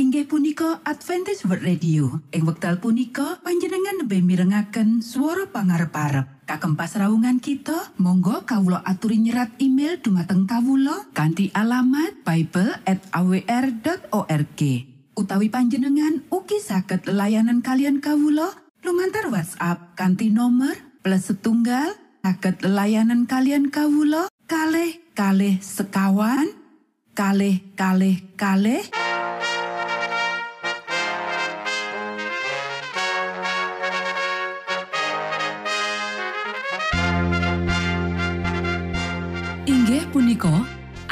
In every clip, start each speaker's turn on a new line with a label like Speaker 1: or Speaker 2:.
Speaker 1: inggih punika Adventist World Radio. Ing wekdal punika panjenengan lebih mirengaken suara pangarep parep kagem pasraungan kita Monggo Kawulo aturi nyerat email dumateng Kawulo kanti alamat Bible at awr.org utawi panjenengan uki saged layanan kalian Kawulo lumantar WhatsApp kanti nomor plus setunggal saged layanan kalian Kawulo kalh kalh sekawan kalh kalh kalh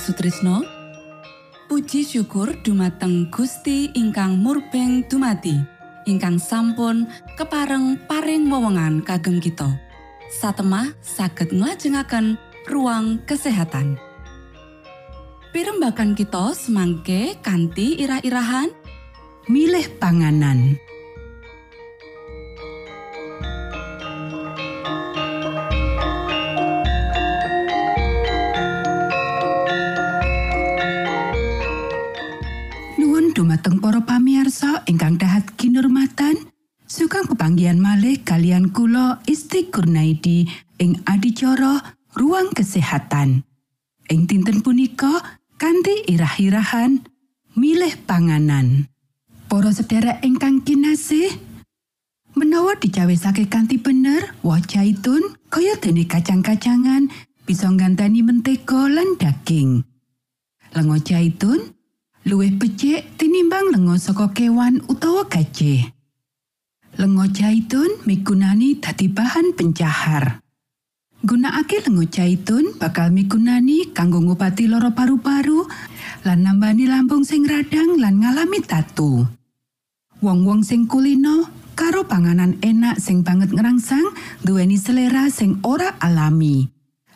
Speaker 1: Sutrisno. Puji syukur dumateng Gusti ingkang murbeng dumati ingkang sampun kepareng paring wewenngan kagem kita. Satemah saged nglajengaken ruang kesehatan. Pirembakan kita semangke kanthi irah-irahan.
Speaker 2: Milih panganan pepanggihan malih kalian kula Isti Kurnaidi ing adicara ruang kesehatan. Ing dinten punika kanthi irah-irahan milih panganan. Para sedherek ingkang kinasih menawa dicawesake kanthi bener woh zaitun kaya dene kacang-kacangan bisa ngganteni mentega lan daging. Lenga zaitun luwih becik tinimbang lenga saka kewan utawa gajah. Lenga zaitun migunani dadi bahan pencahar. Gunakake lenga zaitun bakal migunani kanggo ngobati lara paru-paru lan nambani lambung sing radang lan ngalami tatu. Wong-wong sing kulino karo panganan enak sing banget ngerangsang duweni selera sing ora alami.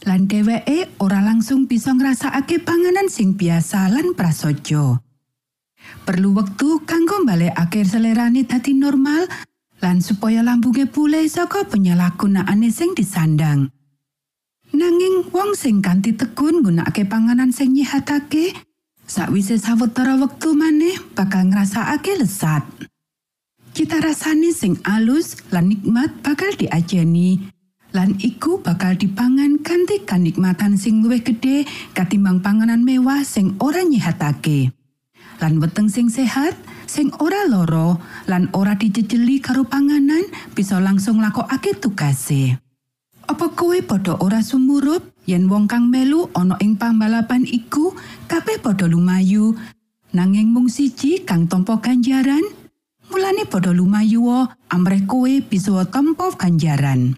Speaker 2: lan dheweke ora langsung bisa ngrasakake panganan sing biasa lan prasaja. Perlu wektu kanggo mbalekake selerane dadi normal lan supaya lambunge pulih saka penyalahgunaane sing disandang. Nanging wong sing kanthi tekun nggunakake panganan sing nyihatake, sakwise sawetara wektu maneh bakal ngrasakake lesat. Cita rasane sing alus lan nikmat bakal diajeni lan iku bakal dipangan kanthi kanikmatan sing luwih gedhe katimbang panganan mewah sing ora nyihatake. Lan weteng sing sehat, sing ora loro, lan ora dijejeli karo panganan bisa langsung lakokake tugase. Apa kowe padha ora sumurup yen wong kang melu ana ing pambalapan iku kabeh padha lumayu nanging mung siji kang tampa ganjaran? Mulane padha lumayu amrih kowe bisa tampa ganjaran.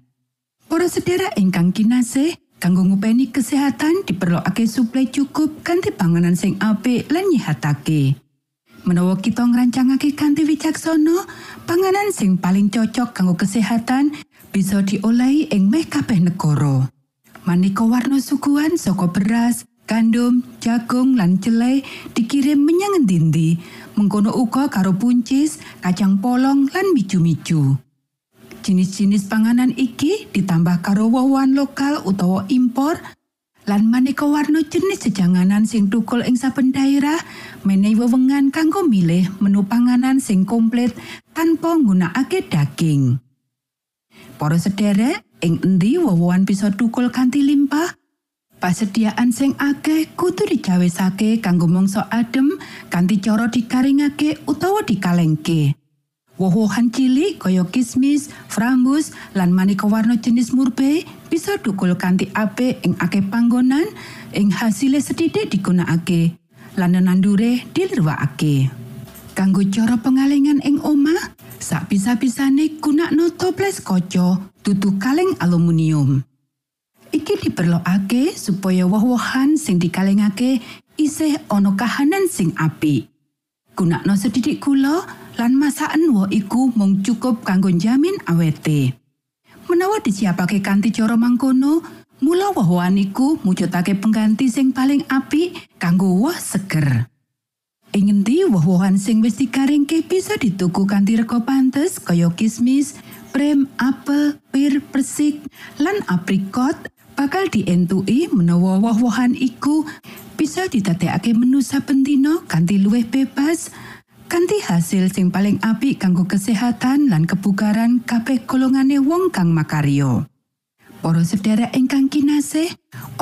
Speaker 2: Para sedherek ingkang kinasih, kanggo ngupeni kesehatan diperlokake suplai cukup kanthi panganan sing apik lan nyihatake. Menawa kita ngrancangake kanthi wicaksana, panganan sing paling cocok kanggo kesehatan bisa diolehi ing meh kabeh negara. Maneka warna suguhan saka beras, gandum, jagung lan celai dikirim menyang endi mengkono uga karo puncis, kacang polong lan miju-miju. Jenis-jenis panganan iki ditambah karo wowoan lokal utawa impor lan maneka warna jenis sejanganan sing tukul ing saben daerah menehi wewengan kanggo milih menu panganan sing komplit tanpa nggunakake daging. Para sederek, ing endi wowoan bisa tukul kanthi limpah? Pasediaan sing akeh kudu dicawesake kanggo mangsa adem kanthi cara dikaringake utawa dikalengke. Woh-wohan cilik kaya kismis, frambus, lan maneka warna jenis murbe bisa dukul kanthi apik ing akeh panggonan ing hasile sedidik digunakake lan nandure dilirwakake. Kanggo cara pengalengan ing omah, sak bisa-bisane gunakno toples kaca dudu kaleng aluminium. Iki diperlokake supaya woh-wohan sing dikalengake isih ana kahanan sing apik. Gunakno sedidik gula lan masakan woh iku mung cukup kanggo jamin awete. Menawa disiapake kanthi cara mangkono, mula woh-wohan iku mujudake pengganti sing paling apik kanggo woh seger. Ing endi woh-wohan sing wis dikaringke bisa dituku kanthi rega pantes kaya kismis, prem, apel, pir, persik, lan aprikot bakal dientuki menawa woh-wohan iku bisa didadekake menu saben dina kanthi luwih bebas kanthi hasil sing paling apik kanggo kesehatan lan kebugaran kabeh golongane wong kang makaryo. Para sedherek ingkang kinasih,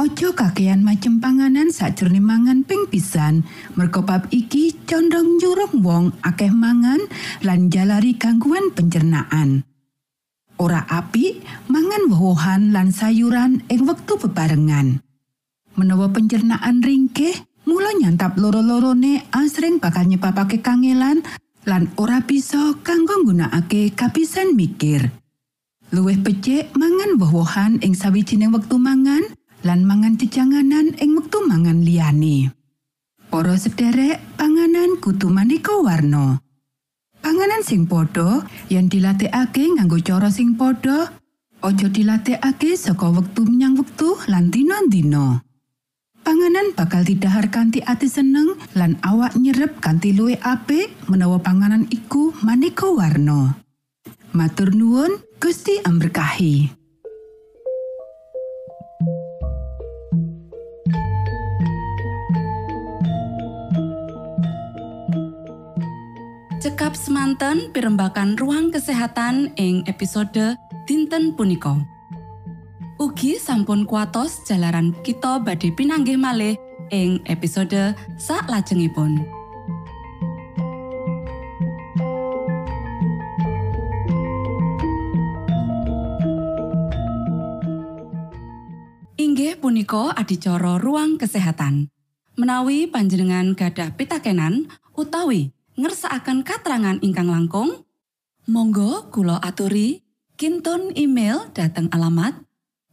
Speaker 2: ojo kakean macem panganan sakjroning mangan ping pisan. Merga iki condong nyurung wong akeh mangan lan jalari gangguan pencernaan. Ora apik mangan woh-wohan lan sayuran ing wektu bebarengan. Menawa pencernaan ringkih, mula nyantap loro-lorone asring bakal nyebabake kangelan lan ora bisa kanggo nggunakake kapisan mikir. Luwih becik mangan woh-wohan ing sawijining wektu mangan lan mangan jejanganan ing wektu mangan liyane. Para sederek, panganan kudu maneka warna. Panganan sing padha yen dilatihake nganggo cara sing padha, aja dilatihake saka wektu menyang wektu lan dina-dina. Panganan bakal didahar kanthi ati seneng lan awak nyerep kanthi luwih apik menawa panganan iku maneka warna. Matur nuwun, Gusti amberkahi.
Speaker 1: Cekap semanten pimbakan ruang kesehatan ing episode dinten punika. Ugi sampun kuatos jalaran kita badhe pinanggih malih ing episode sak lajengipun. Inggih punika adicara ruang kesehatan. Menawi panjenengan gadah pitakenan utawi ngersakaken katrangan ingkang langkung, monggo kulo aturi kinton email dateng alamat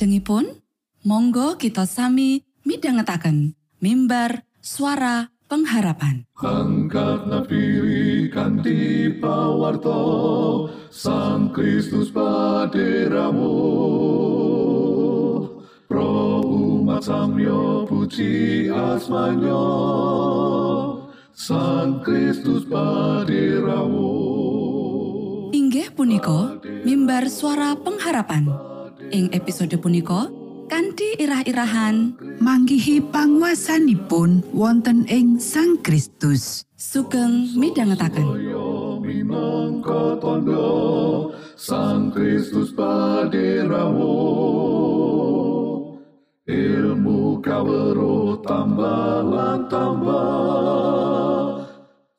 Speaker 1: Salajengipun, monggo kita sami midhangetaken mimbar suara pengharapan.
Speaker 3: Angkat kanti pawarto Sang Kristus paderamu Pro umat samyo puji asmanyo Sang Kristus paderamu
Speaker 1: Inggih punika mimbar suara pengharapan. Ing episode punika kanthi irah-irahan
Speaker 2: manggihi panguasanipun wonten ing Sang Kristus.
Speaker 1: sugeng midhangetaken.
Speaker 3: Tondo Sang Kristus paderamu ilmu kawero tambah lan tambah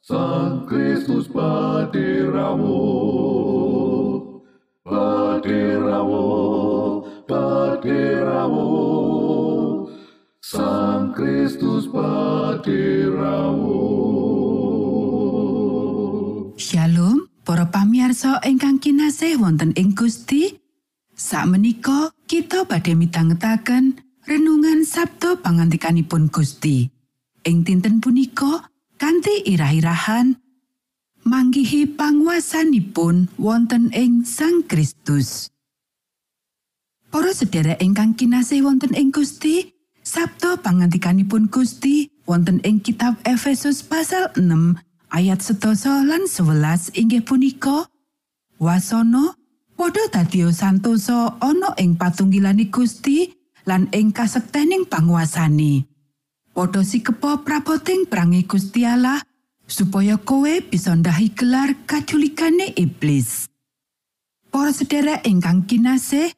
Speaker 3: Sang Kristus paderamu paderamu Sang Kristus paderamu
Speaker 2: Shalom, para pamiarsa ingkang kinasih wonten ing Gusti. Sakmenika kita badhe mitangetaken renungan Sabto pangantikanipun Gusti. Ing dinten punika kanthi irah-irahan manggihi panguasanipun wonten ing Sang Kristus. Para sedherek ingkang kinasih wonten ing Gusti, Sabto pangantikanipun Gusti wonten ing kitab Efesus pasal 6 ayat setoso lan 11 inggih punika Wasana padha dadi santosa ana ing patunggilane Gusti lan ing kasektening panguasane. Padha sikepa praboting prangi Gusti Allah supaya kowe bisa ndahi gelar kaculikane iblis. Para sedherek ingkang kinasih,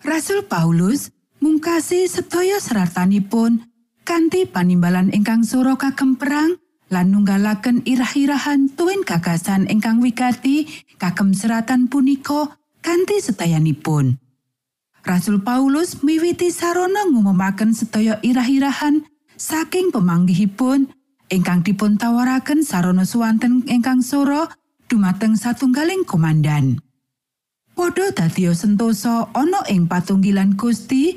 Speaker 2: Rasul Paulus mungkasi sedaya seratanipun kanthi panimbalan ingkang sura kagem perang lan nunggalaken irah-irahan tuwin gagasan ingkang wigati kagem seratan punika kanthi setayanipun. Rasul Paulus miwiti sarana ngumumaken sedaya irah-irahan saking pemanggihipun ingkang dipun tawaraken sarana suwanten ingkang sura dumateng satunggaling komandan. Padha dadiya sentosa ana ing patunggilan Gusti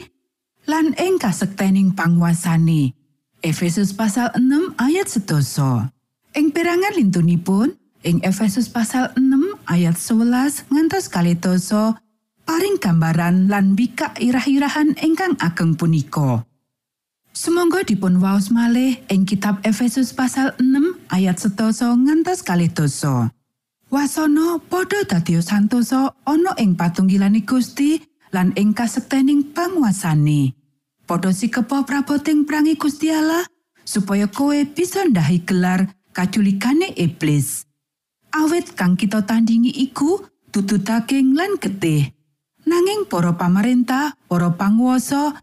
Speaker 2: lan ing kasektening panguasane. Efesus pasal 6 ayat sedoso. Ing perangan lintunipun, ing Efesus pasal 6 ayat 11 ngantos kali doso, paring gambaran lan bikak irah-irahan ingkang ageng punika. Sumangga dipun waos malih ing kitab Efesus pasal 6 ayat sedoso ngantos kali doso. Wasana padha dadi santosa ana ing patunggilane Gusti lan ing kasektening panguasane. Padha sikepa praboting prangi Gusti Allah supaya kowe bisa ndahi gelar kaculikane iblis. Awit kang kita tandingi iku dudu daging lan getih. Nanging para pamarentah, para panguwasa,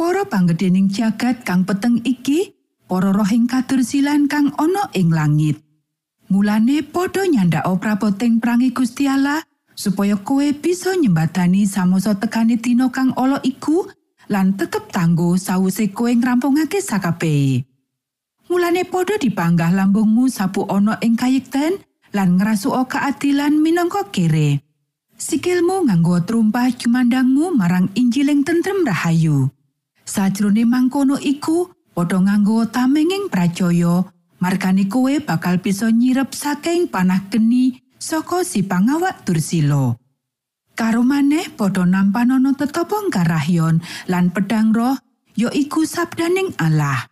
Speaker 2: para panggedhening jagat kang peteng iki, para rohing kadursilan kang ana ing langit. Mulane padha nyandak praboting prangi Gusti Allah supaya kowe bisa nyembatani samosa tekani dina kang ala iku lan tetep tanggo sawise kowe ngrampungake sakabehe. Mulane padha dipanggah lambungmu sapu ana ing kayekten lan ngrasuka keadilan minangka kere. Sikilmu nganggo trumpah jumandangmu marang Injiling tentrem rahayu. Sajrone mangkono iku padha nganggo tamenging pracaya markane kowe bakal bisa nyirep saking panah geni saka si pangawak dursila. Karo maneh padha nampanono tetapa karahyon lan pedang roh ya iku sabdaning Allah.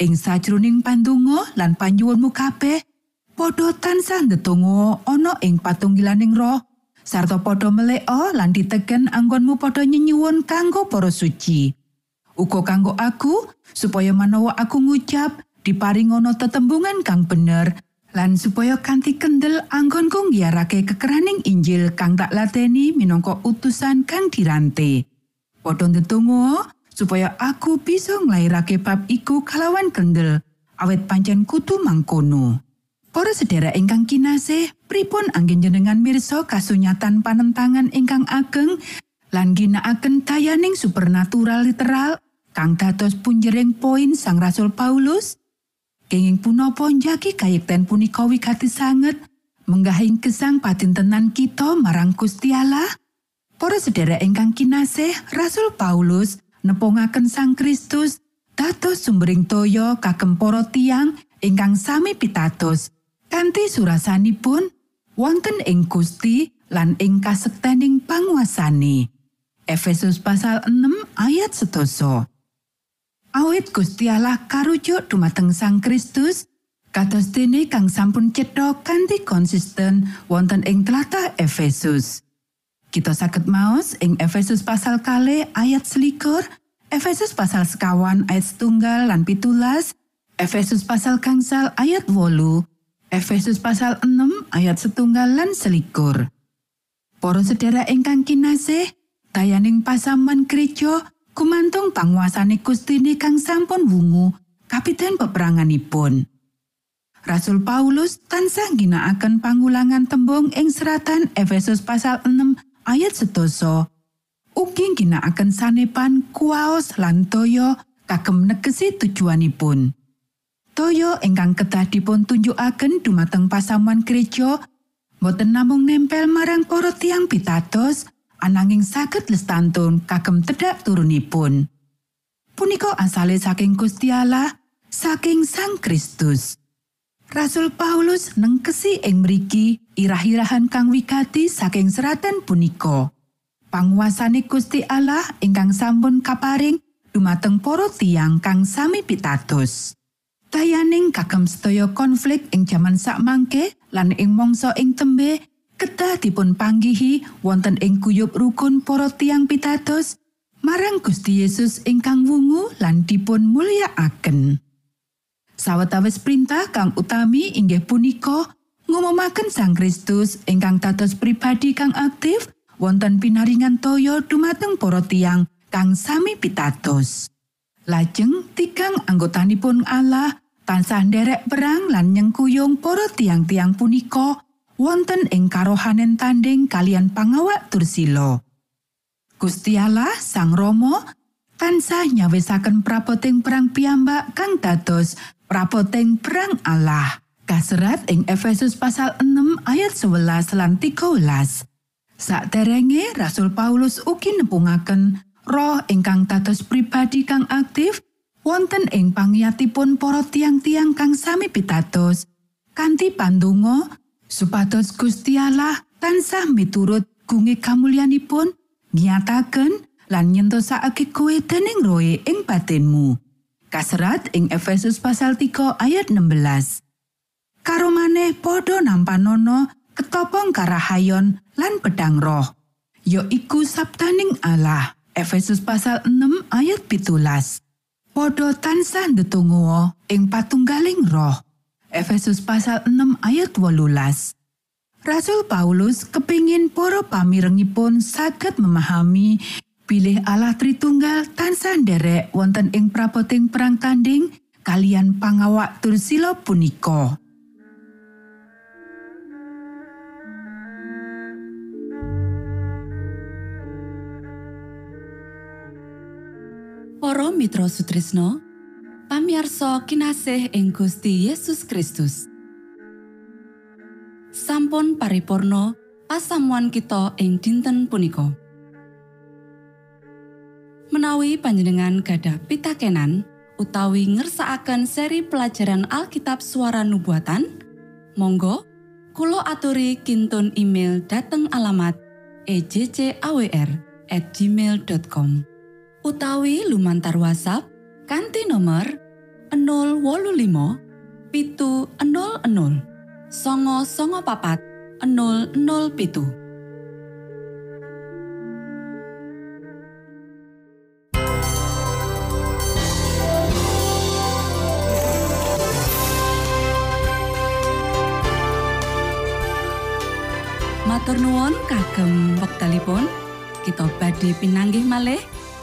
Speaker 2: Ing sajroning pandonga lan panjuwunmu kabeh padha tansah ndedonga ana ing patunggilaning roh sarta padha meleka lan diteken anggonmu padha nyenyuwun kanggo para suci. Uga kanggo aku supaya manawa aku ngucap diparingono tetembungan kang bener lan supaya kanthi kendel anggonku ngiarake kekeraning Injil kang tak lateni minangka utusan kang dirante. Padha ndedonga supaya aku bisa nglairake bab iku kalawan kendel awet pancen kutu mangkono. Para sedherek ingkang kinasih, pripun anggen jenengan mirsa kasunyatan panentangan ingkang ageng lan ginakaken dayaning supernatural literal kang dados punjering poin Sang Rasul Paulus? Kenging punapa njagi kayekten punika wigati sanget menggahing gesang patintenan kita marang Gusti Allah? Para sedherek ingkang kinasih, Rasul Paulus nepungaken Sang Kristus dados sumbering toya kagem para tiyang ingkang sami pitados kanthi surasanipun wonten ing Gusti lan ing kasektening panguasane. Efesus pasal 6 ayat setoso. Awit Gusti Allah karujuk dumateng Sang Kristus, kados dene kang sampun cetha kanthi konsisten wonten ing tlatah Efesus. Kita saged maos ing Efesus pasal kali ayat selikur, Efesus pasal sekawan ayat setunggal lan pitulas, Efesus pasal gangsal ayat wolu, Efesus pasal 6 ayat setunggal lan selikur. Para sedherek ingkang kinasih, dayaning pasaman gereja gumantung panguasane Gustine kang sampun wungu kapiten peperanganipun. Rasul Paulus tansah ginakaken pangulangan tembung ing seratan Efesus pasal 6 ayat sedoso ugi ginakaken sanepan kuaos lan toyo kagem negesi tujuanipun toyo ingkang kedah dipun tunjukaken dumateng pasamuan gereja boten namung nempel marang para tiang pitados ananging saged lestantun kagem tedhak turunipun punika asale saking Gusti Allah saking Sang Kristus Rasul Paulus nengkesi ing mriki irah-irahan kang wigati saking seratan punika. Panguasane Gusti Allah ingkang sampun kaparing dumateng para tiang kang sami pitados. Tayaning kagem sedaya konflik ing jaman sakmangke lan ing mangsa ing tembe kedah dipun panggihi wonten ing kuyup rukun para tiang pitados marang Gusti Yesus ingkang wungu lan dipun mulyakaken. Sawetawis perintah kang utami inggih punika ngumumaken Sang Kristus ingkang dados pribadi kang aktif wonten pinaringan toyo dumateng para tiang kang sami pitados. Lajeng tigang anggotanipun Allah tansah nderek perang lan nyengkuyung para tiang-tiang punika wonten ing karohanen tanding kalian pangawak tursilo. Gusti Allah Sang Romo tansah nyawisaken prapoting perang piyambak kang dados prapoting perang Allah. Kaserat ing Efesus pasal 6 ayat 11 lan 13. Sakderenge Rasul Paulus ugi nepungaken roh ingkang dados pribadi kang aktif wonten ing pangiatipun para tiang-tiang kang sami pitados kanthi pandonga supados Gusti Allah tansah miturut gunge kamulyanipun nyataken lan nyentosake kowe dening roe ing batinmu. Kaserat ing Efesus pasal 3 ayat 16. Karo maneh padha nampanono ketopong karahayon lan pedang roh. Ya iku sabtaning Allah. Efesus pasal 6 ayat pitulas. Padha tansah ndedonga ing patunggaling roh. Efesus pasal 6 ayat wolulas. Rasul Paulus kepingin para pamirengipun saged memahami bilih Allah Tritunggal tansah nderek wonten ing prapoting perang tanding kalian pangawak tursila punika.
Speaker 1: Para Mitra Sutrisno pamiarsa kinasih ing Gusti Yesus Kristus. Sampun paripurno pasamuan kita ing dinten punika. Menawi panjenengan gada pitakenan utawi ngersaakan seri pelajaran Alkitab suara nubuatan Monggo Kulo aturi kinton email dateng alamat ejcawr@ utawi lumantar WhatsApp kanti nomor 025 pitu 00 songo songo papat 00 pitu. Matur nuwun kagem wektalipun. Kita badhe pinanggih malih